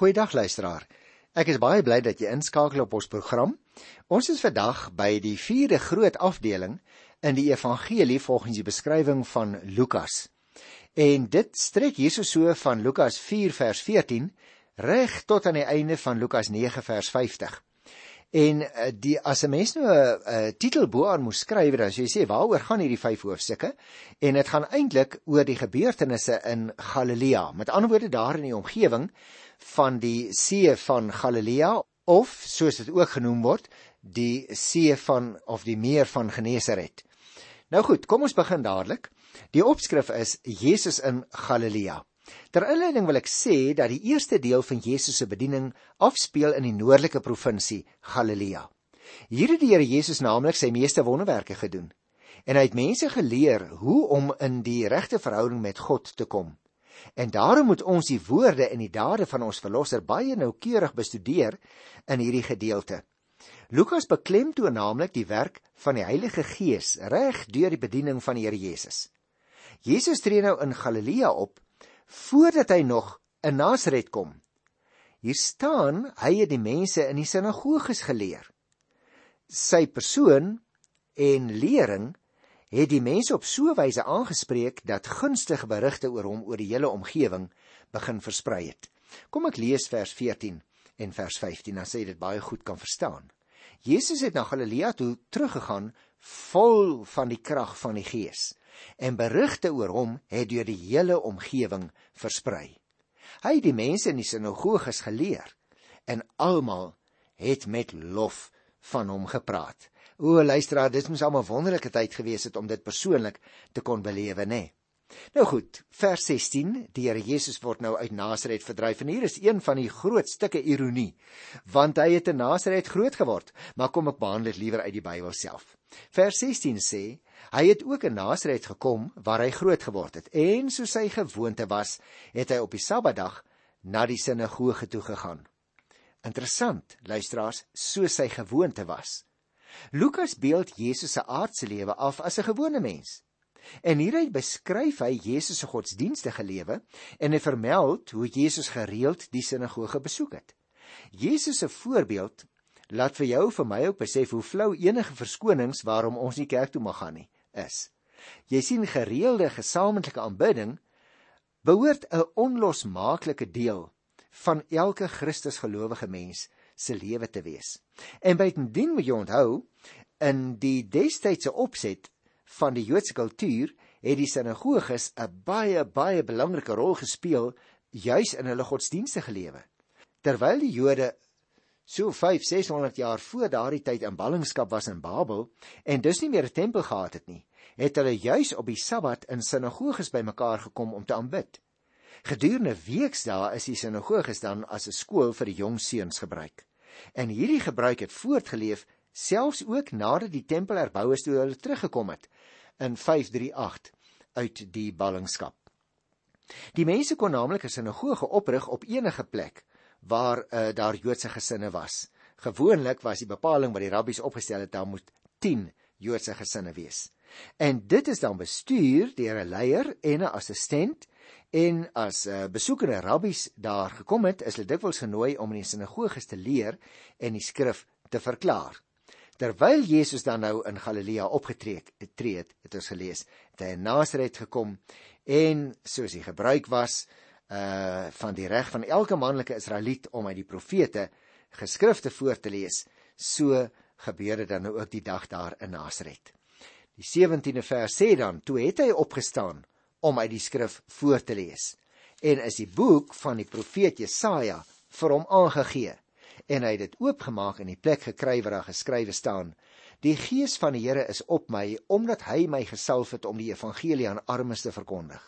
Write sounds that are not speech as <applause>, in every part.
Goeiedag luisteraar. Ek is baie bly dat jy inskakel op ons program. Ons is vandag by die 4de groot afdeling in die evangelie volgens die beskrywing van Lukas. En dit strek hierso so van Lukas 4 vers 14 reg tot aan die einde van Lukas 9 vers 50. En eh, die as 'n mens nou 'n uh, titel bo aan moes skryf, dan sê jy sê waaroor gaan hierdie vyf hoofstukke? En dit gaan eintlik oor die gebeurtenisse in Galilea. Met ander woorde daar in die omgewing van die see van Galilea of soos dit ook genoem word, die see van of die meer van Genesaret. Nou goed, kom ons begin dadelik. Die opskrif is Jesus in Galilea. Ter inleiding wil ek sê dat die eerste deel van Jesus se bediening afspeel in die noordelike provinsie Galilea. Hier het die Here Jesus naamlik sy meeste wonderwerke gedoen en hy het mense geleer hoe om in die regte verhouding met God te kom. En daarom moet ons die woorde en die dade van ons verlosser baie noukeurig bestudeer in hierdie gedeelte. Lukas beklemtoon naamlik die werk van die Heilige Gees reg deur die bediening van die Here Jesus. Jesus tree nou in Galilea op voordat hy nog in Nasaret kom. Hier staan hy het die mense in die sinagoges geleer. Sy persoon en lering het die mense op so 'n wyse aangespreek dat gunstige berigte oor hom oor die hele omgewing begin versprei het. Kom ek lees vers 14 en vers 15 dan sê dit baie goed kan verstaan. Jesus het na Galilea toe teruggegaan vol van die krag van die Gees en berigte oor hom het deur die hele omgewing versprei. Hy het die mense in die sinagoges geleer en almal het met lof van hom gepraat. O luisteraar, dit moes almal wonderlike tyd gewees het om dit persoonlik te kon belewe, nê? Nee. Nou goed, vers 16, die Here Jesus word nou uit Nasaret verdryf en hier is een van die groot stukke ironie, want hy het in Nasaret groot geword, maar kom ek behandel dit liewer uit die Bybel self. Vers 16 sê, Hy het ook in Nasaret gekom waar hy groot geword het en soos sy gewoonte was, het hy op die Sabbatdag na die sinagoge toe gegaan. Interessant, luisteraars, soos sy gewoonte was. Lukas beeld Jesus se aardse lewe af as 'n gewone mens. En hieruit beskryf hy Jesus se godsdienstige lewe en hy vermeld hoe Jesus gereeld die sinagoge besoek het. Jesus se voorbeeld laat vir jou vir my ook besef hoe flou enige verskonings waarom ons nie kerk toe mag gaan nie is. Jy sien gereelde gesamentlike aanbidding behoort 'n onlosmaaklike deel van elke Christusgelowige mens se lewe te wees. En bytendien moet jy onthou in die destydse opset van die Joodse kultuur het die sinagoges 'n baie baie belangrike rol gespeel juis in hulle godsdienstige lewe. Terwyl die Jode so 5 600 jaar voor daardie tyd in ballingskap was in Babel en dus nie meer 'n tempel gehad het nie, het hulle juis op die Sabbat in sinagoges bymekaar gekom om te aanbid. Gedurende weksdae is die sinagoges dan as 'n skool vir die jong seuns gebruik. En hierdie gebruik het voortgeleef selfs ook nadat die tempel herbou is toe hulle teruggekom het in 538 uit die ballingskap. Die mense kon naamlik 'n sinagoge oprig op enige plek waar uh, daar Joodse gesinne was. Gewoonlik was die bepaling wat die rabbies opgestel het, daar moet 10 Joodse gesinne wees. En dit is dan bestuur deur 'n leier en 'n assistent en as uh, besoekende rabbies daar gekom het, is hulle dikwels genooi om in die sinagoges te leer en die skrif te verklaar. Terwyl Jesus dan nou in Galilea opgetree het, het ons gelees, het hy in Nasaret gekom en soos hy gebruik was, uh van die reg van elke manlike Israeliet om uit die profete geskrifte voor te lees, so gebeur dit dan nou ook die dag daar in Nasaret. Die 17de vers sê dan: "Toe het hy opgestaan om uit die skrif voor te lees en is die boek van die profeet Jesaja vir hom aangegee en hy het dit oopgemaak in die plek gekry waar daar geskrywe staan: Die gees van die Here is op my omdat hy my gesalf het om die evangelie aan armes te verkondig.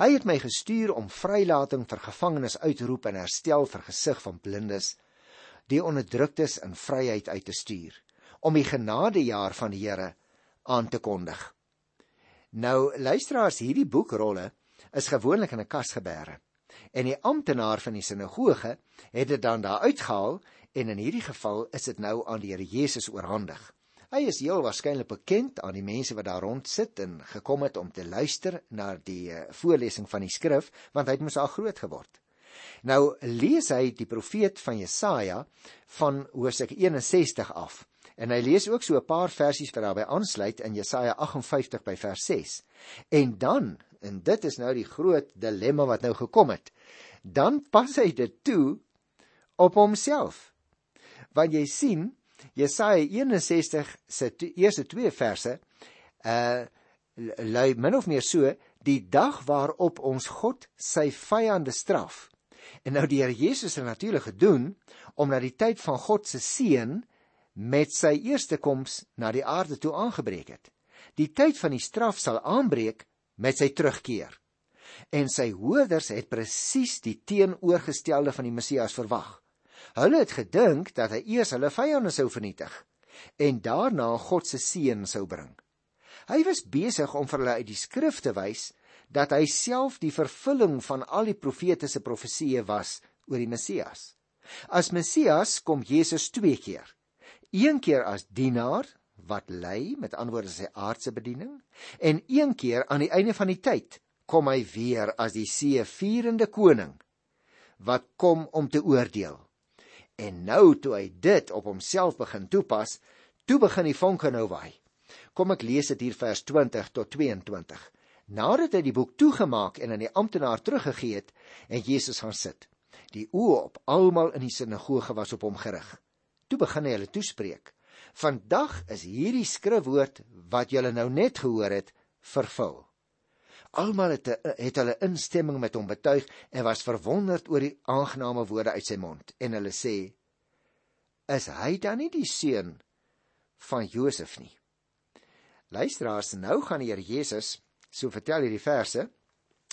Hy het my gestuur om vrylating vir gevangenes uitroep en herstel vir gesig van blindes, die onderdruktes in vryheid uit te stuur, om die genadejaar van die Here aan te kondig. Nou luisteraars, hierdie boekrolle is gewoonlik in 'n kas gebeere. En die amptenaar van die sinagoge het dit dan daar uitgehaal en in hierdie geval is dit nou aan die Here Jesus oorhandig. Hy is heel waarskynlik bekend aan die mense wat daar rond sit en gekom het om te luister na die uh, voorlesing van die skrif, want hy het mos al groot geword. Nou lees hy die profeet van Jesaja van hoofstuk 61 af. En hy lees ook so 'n paar versies wat daarbey aansluit in Jesaja 58 by vers 6. En dan, en dit is nou die groot dilemma wat nou gekom het, dan pas hy dit toe op homself. Want jy sien, Jesaja 61 se eerste twee verse uh lui min of meer so die dag waarop ons God sy vyande straf. En nou die Here Jesus het natuurlik gedoen omdat die tyd van God se seën met sy eerste koms na die aarde toe aangebreek het. Die tyd van die straf sal aanbreek met sy terugkeer. En sy hoorders het presies die teenoorgestelde van die Messias verwag. Hulle het gedink dat hy eers hulle vyande sou vernietig en daarna God se seën sou bring. Hy was besig om vir hulle uit die skrif te wys dat hy self die vervulling van al die profetiese profesieë was oor die Messias. As Messias kom Jesus twee keer. Een keer as dienaar wat lei met antwoorde sy aardse bediening en een keer aan die einde van die tyd kom hy weer as die seëvierende koning wat kom om te oordeel. En nou toe hy dit op homself begin toepas, toe begin die vonke nou waai. Kom ek lees dit hier vers 20 tot 22. Nadat hy die boek toegemaak en aan die amptenaar teruggegee het, en Jesus gaan sit. Die oë op almal in die sinagoge was op hom gerig. Toe begin hy hulle toespreek. Vandag is hierdie skrifwoord wat julle nou net gehoor het, vervul. Almal het het hulle instemming met hom betuig en was verwonderd oor die aangename woorde uit sy mond en hulle sê: Is hy dan nie die seun van Josef nie? Luisteraars, nou gaan die Here Jesus so vertel hierdie verse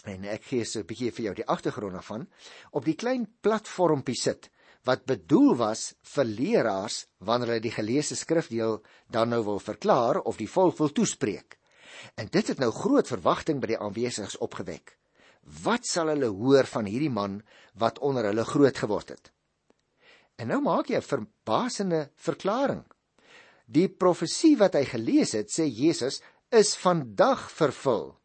en ek gee so 'n bietjie vir jou die agtergrond daarvan op die klein platformpie sit wat bedoel was vir leraars wanneer hulle die geleesde skrifdeel dan nou wil verklaar of die volk wil toespreek. En dit het nou groot verwagting by die aanwesiges opgewek. Wat sal hulle hoor van hierdie man wat onder hulle groot geword het? En nou maak jy 'n verbasende verklaring. Die profesie wat hy gelees het, sê Jesus, is vandag vervul.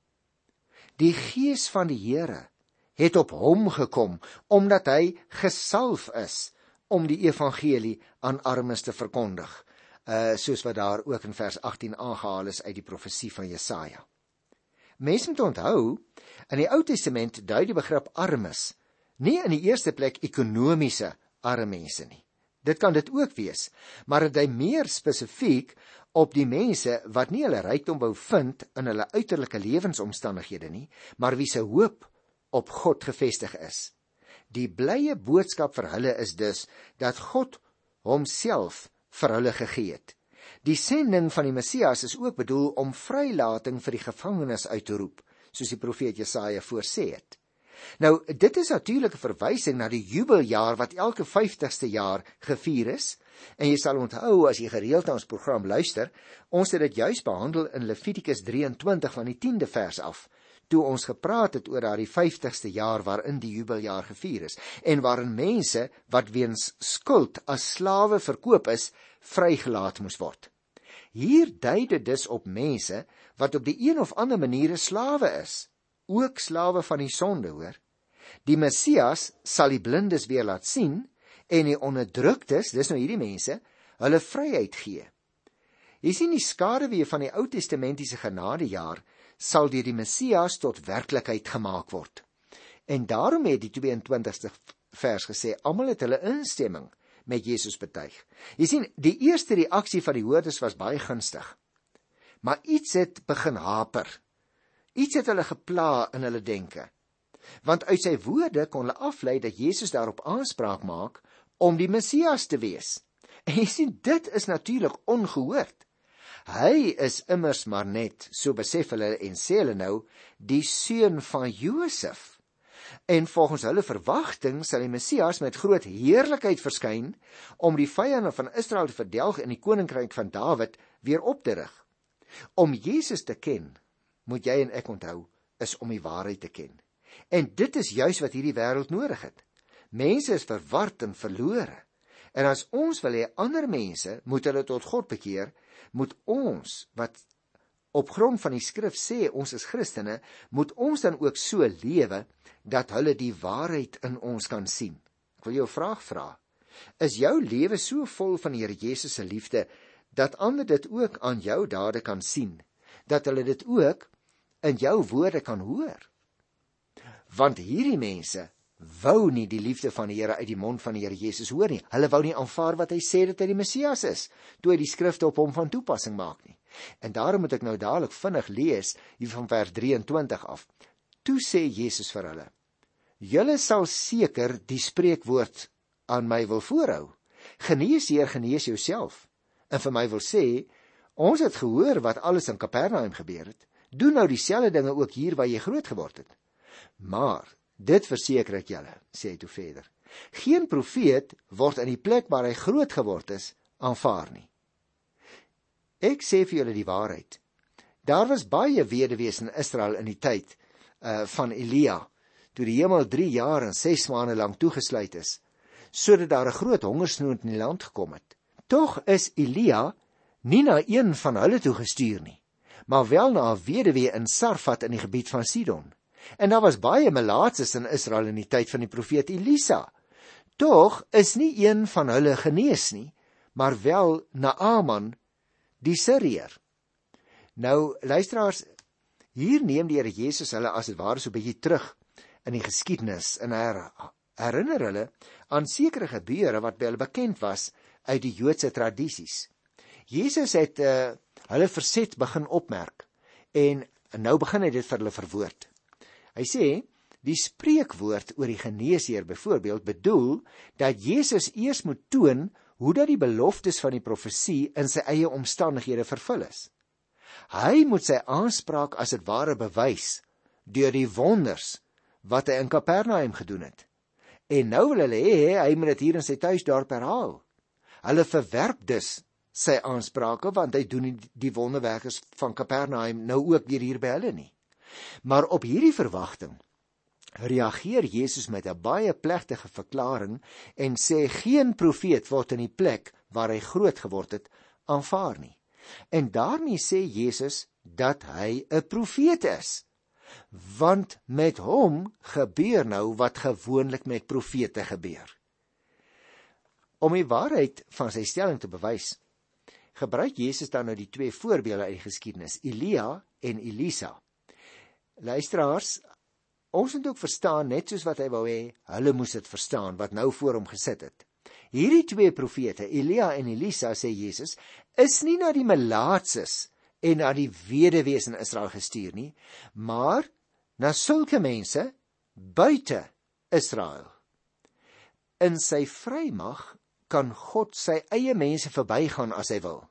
Die gees van die Here het op hom gekom omdat hy gesalf is om die evangelie aan armes te verkondig. Uh soos wat daar ook in vers 18 aangehaal is uit die profesie van Jesaja. Mense moet onthou, in die Ou Testament dui die begrip armes nie in die eerste plek ekonomiese arme mense nie. Dit kan dit ook wees, maar dit dui meer spesifiek op die mense wat nie hulle rykdom wou vind in hulle uiterlike lewensomstandighede nie, maar wie se hoop op God gefestig is. Die blye boodskap vir hulle is dus dat God homself vir hulle gegee het. Die sending van die Messias is ook bedoel om vrylating vir die gevangenes uit te roep, soos die profeet Jesaja voorsê het. Nou, dit is natuurlik 'n verwysing na die jubeljaar wat elke 50ste jaar gevier is En jy sal onthou as jy gereeld na ons program luister, ons het dit juis behandel in Levitikus 23 van die 10de vers af, toe ons gepraat het oor daardie 50ste jaar waarin die jubeljaar gevier is en waarin mense wat weens skuld as slawe verkoop is, vrygelaat moes word. Hier dui dit dus op mense wat op die een of ander manier slawe is, ook slawe van die sonde, hoor. Die Messias sal die blindes weer laat sien en die onderdruktes, dis nou hierdie mense, hulle vryheid gee. Jy sien die skaduwee van die Ou Testamentiese genadejaar sal deur die Messias tot werklikheid gemaak word. En daarom het die 22ste vers gesê almal het hulle instemming met Jesus betuig. Jy sien, die eerste reaksie van die hoorders was baie gunstig. Maar iets het begin haper. Iets het hulle gepla in hulle denke. Want uit sy woorde kon hulle aflei dat Jesus daarop aanspraak maak om die Messias te wees. En jy sien dit is natuurlik ongehoord. Hy is immers maar net, so besef hulle en sê hulle nou, die seun van Josef. En volgens hulle verwagting sal die Messias met groot heerlikheid verskyn om die vyande van Israel te verdelg en die koninkryk van Dawid weer op te rig. Om Jesus te ken, moet jy en ek onthou, is om die waarheid te ken. En dit is juis wat hierdie wêreld nodig het. Mense is verward en verlore. En as ons wil hê ander mense moet hulle tot God bekeer, moet ons wat op grond van die skrif sê ons is Christene, moet ons dan ook so lewe dat hulle die waarheid in ons kan sien. Ek wil jou 'n vraag vra. Is jou lewe so vol van die Here Jesus se liefde dat ander dit ook aan jou dade kan sien, dat hulle dit ook in jou woorde kan hoor? Want hierdie mense wou nie die liefde van die Here uit die mond van die Here Jesus hoor nie. Hulle wou nie aanvaar wat hy sê dat hy die Messias is, toe hy die skrifte op hom van toepassing maak nie. En daarom moet ek nou dadelik vinnig lees hier van vers 23 af. Toe sê Jesus vir hulle: Julle sal seker die spreekwoord aan my wil voorhou. Genees hier genees jouself. En vir my wil sê, ons het gehoor wat alles in Kapernaum gebeur het. Doen nou dieselfde dinge ook hier waar jy groot geword het. Maar dit verseker ek julle, sê hy toe verder. Geen profeet word in die plek waar hy groot geword is aanvaar nie. Ek sê vir julle die waarheid. Daar was baie weduwees in Israel in die tyd uh van Elia, toe die hemel 3 jaar en 6 maande lank toegesluit is, sodat daar 'n groot hongersnood in die land gekom het. Tog is Elia nie na een van hulle toe gestuur nie, maar wel na 'n weduwee in Sarfat in die gebied van Sidon. En daar was baie melaatses in Israel in die tyd van die profeet Elisa. Tog is nie een van hulle genees nie, maar wel Naaman die Siriër. Nou luisteraars, hier neem die Here Jesus hulle as dit ware so 'n bietjie terug in die geskiedenis en her, herinner hulle aan sekere gebeure wat by hulle bekend was uit die Joodse tradisies. Jesus het uh, hulle verset begin opmerk en nou begin hy dit vir hulle verwoord. Hy sê die spreekwoord oor die geneesheer byvoorbeeld bedoel dat Jesus eers moet toon hoe dat die beloftes van die profesie in sy eie omstandighede vervul is. Hy moet sy aanspraak as dit ware bewys deur die wonders wat hy in Kapernaum gedoen het. En nou wil hulle hê hy moet dit hier in sy tuisdorp herhaal. Hulle verwerp dus sy aansprake want hy doen die wonderwerkers van Kapernaum nou ook hier by hulle nie. Maar op hierdie verwagting reageer Jesus met 'n baie plegtige verklaring en sê geen profeet word in die plek waar hy groot geword het aanvaar nie. En daarmee sê Jesus dat hy 'n profeet is. Want met hom gebeur nou wat gewoonlik met profete gebeur. Om die waarheid van sy stelling te bewys, gebruik Jesus dan nou die twee voorbeelde uit die geskiedenis, Elia en Elisa. Luisteraars, Ons moet ook verstaan net soos wat hy wou hê, hulle moes dit verstaan wat nou voor hom gesit het. Hierdie twee profete, Elia en Elisa, sê Jesus, is nie na die melaatses en na die weduwees in Israel gestuur nie, maar na sulke mense buite Israel. In sy vrymag kan God sy eie mense verbygaan as hy wil.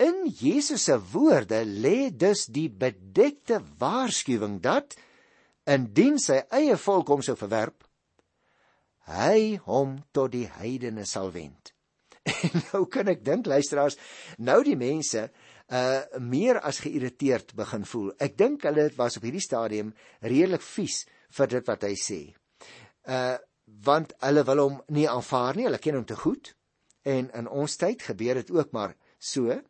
In Jesus se woorde lê dus die bedekte waarskuwing dat indien sy eie volk hom sou verwerp, hy hom tot die heidene sal wend. <laughs> En nou kan ek dink luisteraars, nou die mense uh meer as geïrriteerd begin voel. Ek dink hulle was op hierdie stadium redelik vies vir dit wat hy sê. Uh want hulle wil hom nie aanvaar nie, hulle ken hom te goed. En in ons tyd gebeur dit ook maar so.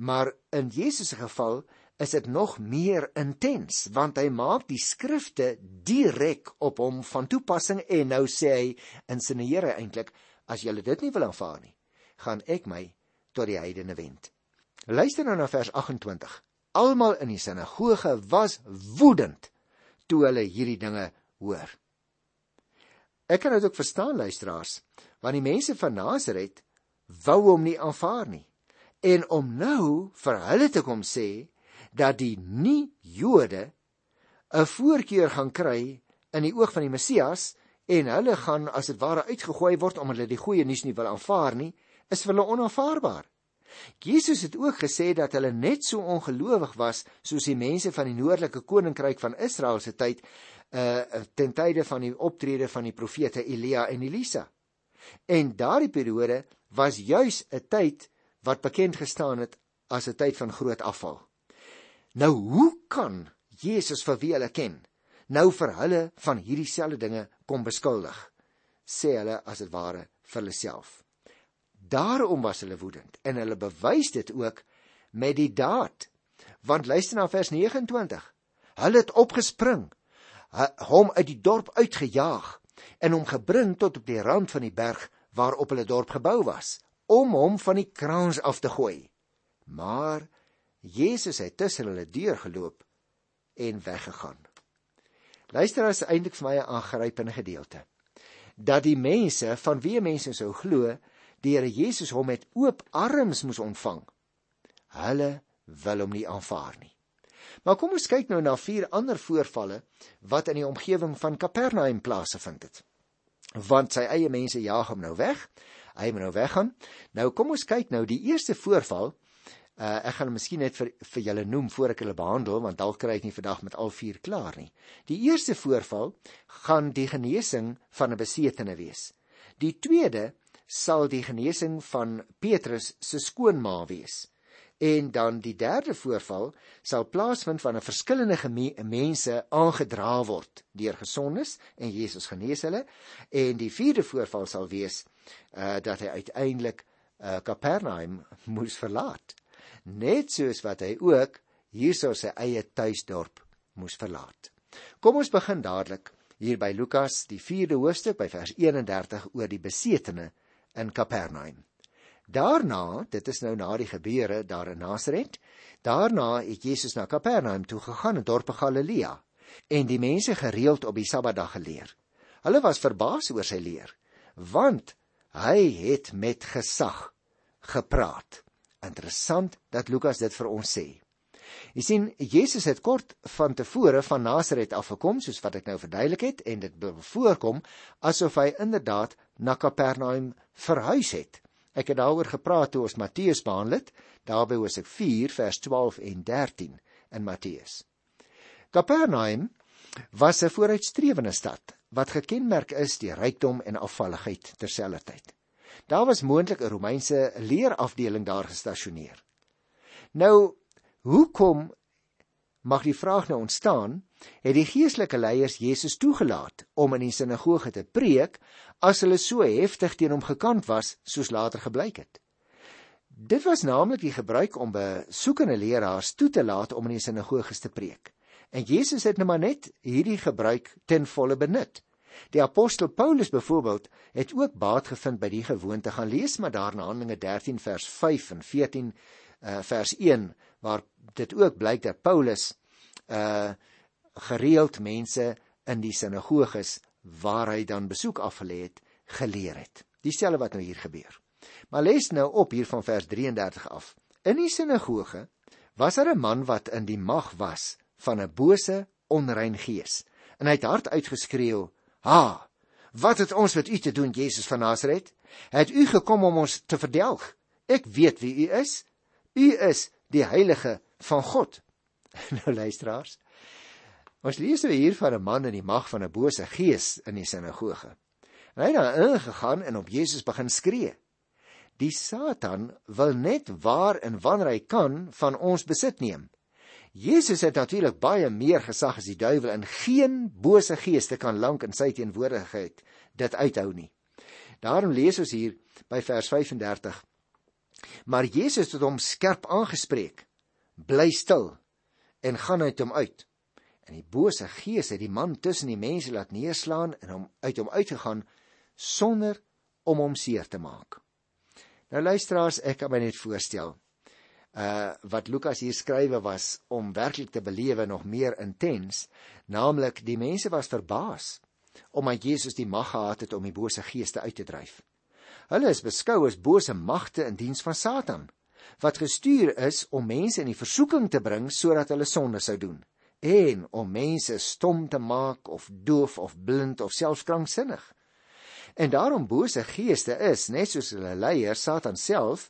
Maar in Jesus se geval is dit nog meer intens want hy maak die skrifte direk op hom van toepassing en nou sê hy in sy Here eintlik as julle dit nie wil aanvaar nie gaan ek my tot die heidene wend. Luister nou na vers 28 almal in die sinagoge was woedend toe hulle hierdie dinge hoor. Ek kan dit ook verstaan luisteraars want die mense van Nasaret wou hom nie aanvaar nie en om nou vir hulle te kom sê dat die nie-Jode 'n voorkeur gaan kry in die oog van die Messias en hulle gaan as dit ware uitgegooi word omdat hulle die goeie nuus nie wil aanvaar nie, is vir hulle onaanvaarbaar. Jesus het ook gesê dat hulle net so ongelowig was soos die mense van die noordelike koninkryk van Israel se tyd uh ten tye van die optrede van die profete Elia en Elisa. En daardie periode was juis 'n tyd wat bekend gestaan het as 'n tyd van groot afval. Nou hoe kan Jesus vir wie hulle ken nou vir hulle van hierdie selfde dinge kom beskuldig? Sê hulle as dit ware vir hulle self. Daarom was hulle woedend en hulle bewys dit ook met die daad Want luister na vers 29. Hulle het opgespring, hom uit die dorp uitgejaag en hom gebring tot op die rand van die berg waarop hulle dorp gebou was, om hom van die kraans af te gooi. Maar Jesus het tussen hulle deurgeloop en weggegaan. Luister as eintlik vir my 'n aangrypende gedeelte. Dat die mense van wie mense sou glo, die Here Jesus hom met oop arms moes ontvang. Hulle wil hom nie aanvaar nie. Maar kom ons kyk nou na vier ander voorvalle wat in die omgewing van Kapernaum plaasgevind het. Want sy eie mense jaag hom nou weg. Hy moet nou weggaan. Nou kom ons kyk nou die eerste voorval Uh, ek gaan hom miskien net vir vir julle noem voor ek hulle behandel want dalk kry ek nie vandag met al vier klaar nie. Die eerste voorval gaan die genesing van 'n besetene wees. Die tweede sal die genesing van Petrus se skoonma wees. En dan die derde voorval sal plaasvind van 'n verskillende mense aangedra word deur gesondes en Jesus genees hulle en die vierde voorval sal wees uh dat hy uiteindelik uh Kapernaum <laughs> moes verlaat net soos wat hy ook hierso sy eie tuisdorp moes verlaat. Kom ons begin dadelik hier by Lukas die 4de hoofstuk by vers 31 oor die besetene in Kapernaum. Daarna, dit is nou na die gebeure daar in Nasaret, daarna het Jesus na Kapernaum toe gegaan in dorpe Galilea en die mense gereeld op die Sabbatdag geleer. Hulle was verbaas oor sy leer, want hy het met gesag gepraat. Interessant dat Lukas dit vir ons sê. Jy sien, Jesus het kort van tevore van Nasaret af gekom, soos wat ek nou verduidelik het, en dit voorkom asof hy inderdaad na Kapernaum verhuis het. Ek het daaroor gepraat toe ons Matteus behandel het, daarby was ek 4 vers 12 en 13 in Matteus. Kapernaum was 'n vooruitstrewende stad wat gekenmerk is deur rykdom en afvalligheid terselfdertyd. Daar was moontlik 'n Romeinse leerafdeling daar gestasioneer. Nou, hoekom mag die vraag nou ontstaan, het die geestelike leiers Jesus toegelaat om in die sinagoge te preek as hulle so heftig teen hom gekant was soos later gebleik het? Dit was naamlik die gebruik om besoekende leraars toe te laat om in die sinagoges te preek. En Jesus het nou maar net hierdie gebruik ten volle benut. Die apostel Paulus byvoorbeeld het ook baat gevind by die gewoonte gaan lees maar daar in Handelinge 13 vers 5 en 14 uh, eh, vers 1 waar dit ook blyk dat Paulus uh gereeld mense in die sinagoges waar hy dan besoek afgelê het geleer het. Dieselfde wat nou hier gebeur. Maar lees nou op hier van vers 33 af. In die sinagoge was daar 'n man wat in die mag was van 'n bose onrein gees en hy het hard uitgeskreeu Ha! Wat het ons met u te doen, Jesus van Nasaret? Het u gekom om ons te verdelg? Ek weet wie u is. U is die heilige van God. <laughs> nou luisteraars. Ons lees nou hier van 'n man in die mag van 'n bose gees in die sinagoge. En hy het daar ingegaan en op Jesus begin skree. Die Satan wil net waar en wanneer hy kan van ons besit neem. Jesus het natuurlik baie meer gesag as die duiwel en geen bose geeste kan lank in sy teenwoordigheid dit uithou nie. Daarom lees ons hier by vers 35. Maar Jesus het hom skerp aangespreek: "Bly stil en gaan uit hom uit." En die bose gees het die man tussen die mense laat neerslaan en hom uit hom uitgegaan sonder om hom seer te maak. Nou luisteraars, ek kan my net voorstel uh wat Lukas hier skrywe was om werklik te belewe nog meer intens, naamlik die mense was verbaas omdat Jesus die mag gehad het om die bose geeste uit te dryf. Hulle is beskou as bose magte in diens van Satan wat gestuur is om mense in die versoeking te bring sodat hulle sonde sou doen en om mense stom te maak of doof of blind of selfs kranksinnig. En daarom bose geeste is net soos hulle leier Satan self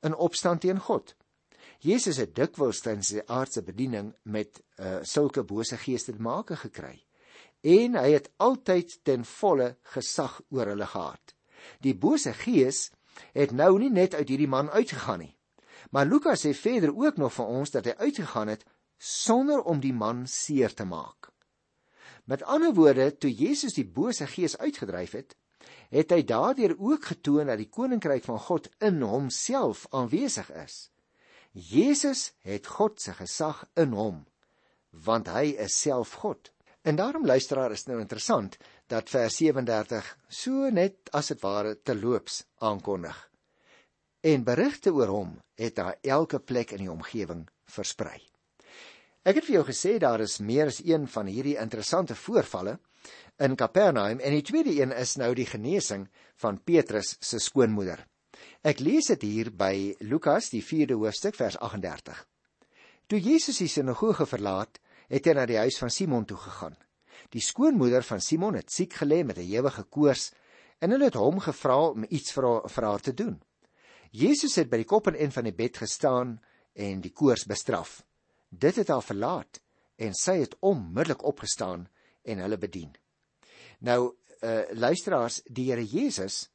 in opstand teen God. Jesus het dikwels tydens sy aardse bediening met uh, sulke bose geeste te maak gekry. En hy het altyd ten volle gesag oor hulle gehad. Die bose gees het nou nie net uit hierdie man uitgegaan nie. Maar Lukas sê verder ook nog vir ons dat hy uitgegaan het sonder om die man seer te maak. Met ander woorde, toe Jesus die bose gees uitgedryf het, het hy daardeur ook getoon dat die koninkryk van God in homself aanwesig is. Jesus het God se gesag in hom, want hy is self God. En daarom luisteraar is nou interessant dat vers 37 so net as dit ware te loops aankondig. En berigte oor hom het daar elke plek in die omgewing versprei. Ek het vir jou gesê daar is meer as een van hierdie interessante voorvalle in Kapernaum en die tweede een is nou die genesing van Petrus se skoonmoeder. Ek lees dit hier by Lukas die 4de hoofstuk vers 38. Toe Jesus die sinagoge verlaat, het hy na die huis van Simon toe gegaan. Die skoonmoeder van Simon het siek gelê met 'n ewige koors en hulle het hom gevra om iets vir haar, vir haar te doen. Jesus het by die kop en een van die bed gestaan en die koors bestraf. Dit het haar verlaat en sy het onmiddellik opgestaan en hulle bedien. Nou, uh luisteraars, die Here Jesus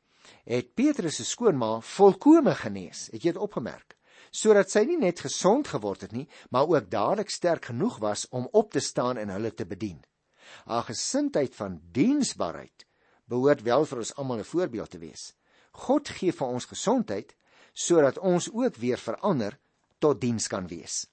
het Petrus se skoonma volkome genees. Het jy dit opgemerk? Sodat sy nie net gesond geword het nie, maar ook dadelik sterk genoeg was om op te staan en hulle te bedien. Haar gesindheid van diensbaarheid behoort wel vir ons almal 'n voorbeeld te wees. God gee vir ons gesondheid sodat ons ook weer verander tot diens kan wees.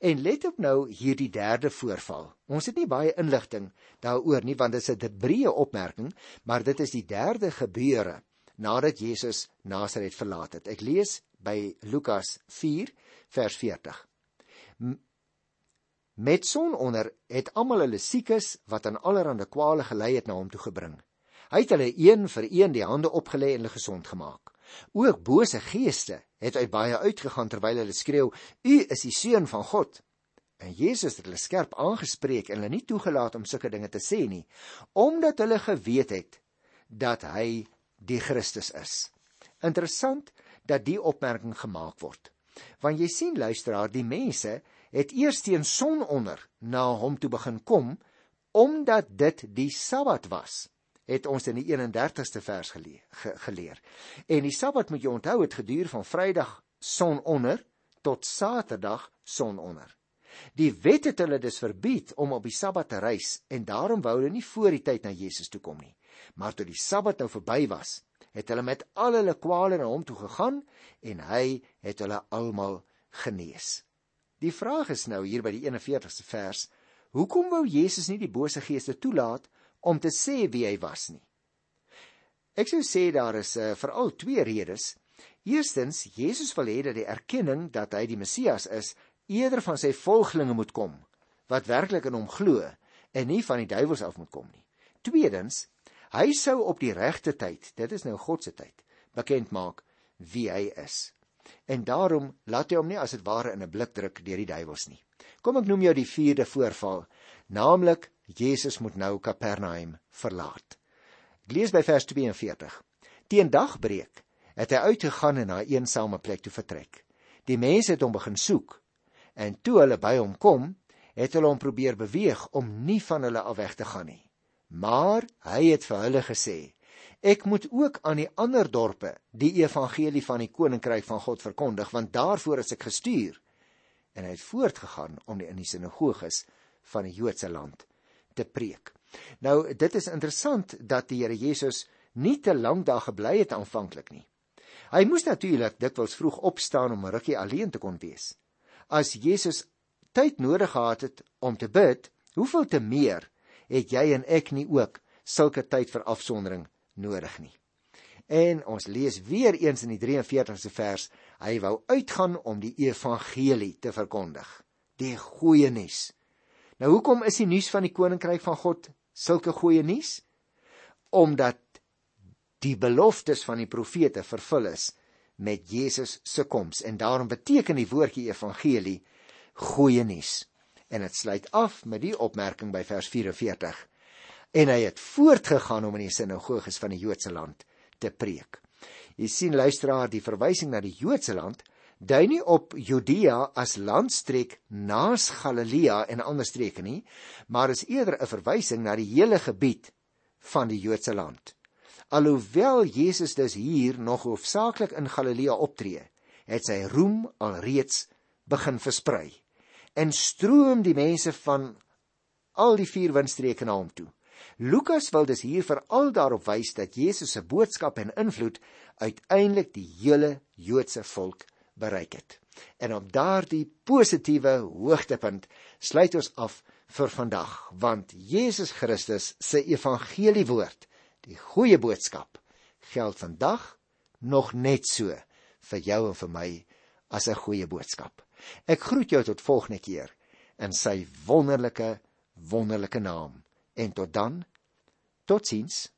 En let op nou hierdie derde voorval. Ons het nie baie inligting daaroor nie want dit is 'n breë opmerking, maar dit is die derde gebeure nadat Jesus Nasaret verlaat het. Ek lees by Lukas 4 vers 40. Met son onder het almal hulle siekes wat aan allerlei kwale gelei het na hom toe gebring. Hy het hulle een vir een die hande opgelê en hulle gesond gemaak. Ook bose geeste het uit baie uitgegaan terwyl hulle skreeu: "U is die seun van God." En Jesus het hulle skerp aangespreek en hulle nie toegelaat om sulke dinge te sê nie, omdat hulle geweet het dat hy die Christus is. Interessant dat die opmerking gemaak word. Want jy sien luisteraar, die mense het eers teen sononder na hom toe begin kom omdat dit die Sabbat was het ons in die 31ste vers geleer, ge, geleer. En die Sabbat moet jy onthou het geduur van Vrydag sononder tot Saterdag sononder. Die wet het hulle dus verbied om op die Sabbat te reis en daarom wou hulle nie voor die tyd na Jesus toe kom nie. Maar toe die Sabbat nou verby was, het hulle met al hulle kwale na hom toe gegaan en hy het hulle almal genees. Die vraag is nou hier by die 41ste vers: Hoekom wou Jesus nie die bose geeste toelaat om te sê wie hy was nie. Ek sou sê daar is uh, veral twee redes. Eerstens, Jesus wil hê dat die erkenning dat hy die Messias is, eerder van sy volgelinge moet kom wat werklik in hom glo en nie van die duiwels af moet kom nie. Tweedens, hy sou op die regte tyd, dit is nou God se tyd, bekend maak wie hy is. En daarom laat hy hom nie as dit ware in 'n blik druk deur die duiwels nie. Kom ek noem jou die vierde voorval, naamlik Jesus moet nou Kapernaum verlaat. Ek lees by vers 42. Teen dagbreek het hy uitgegaan en na 'n eensame plek toe vertrek. Die mense het hom begin soek en toe hulle by hom kom, het hulle hom probeer beweeg om nie van hulle af weg te gaan nie. Maar hy het vir hulle gesê: Ek moet ook aan die ander dorpe die evangelie van die koninkryk van God verkondig, want daarvoor is ek gestuur. En hy het voortgegaan om die in die sinagoges van die Joodse land te preek. Nou dit is interessant dat die Here Jesus nie te lank daar gebly het aanvanklik nie. Hy moes natuurlik dikwels vroeg opstaan om 'n rukkie alleen te kon wees. As Jesus tyd nodig gehad het om te bid, hoeveel te meer het jy en ek nie ook sulke tyd vir afsondering nodig nie. En ons lees weer eens in die 43ste vers, hy wou uitgaan om die evangelie te verkondig, die goeie nuus. Nou hoekom is die nuus van die koninkryk van God sulke goeie nuus? Omdat die beloftes van die profete vervul is met Jesus se koms en daarom beteken die woordjie evangelie goeie nuus. En dit sluit af met die opmerking by vers 44. En hy het voortgegaan om in die sinagoges van die Joodse land te preek. Jy sien luisteraar, die verwysing na die Joodse land dui nie op Judea as landstreek naas Galilea en ander streke nie, maar is eerder 'n verwysing na die hele gebied van die Joodse land. Alhoewel Jesus dus hier nog hoofsaaklik in Galilea optree, het sy roem alreeds begin versprei en stroom die mense van al die vier windstreke na hom toe. Lukas wil dus hier veral daarop wys dat Jesus se boodskap en invloed uiteindelik die hele Joodse volk bereik het. En op daardie positiewe hoogtepunt sluit ons af vir vandag, want Jesus Christus se evangelie woord, die goeie boodskap, geld vandag nog net so vir jou en vir my as 'n goeie boodskap. Ek groet jou tot volgende keer in sy wonderlike wonderlike naam. En tot dan. Totsiens.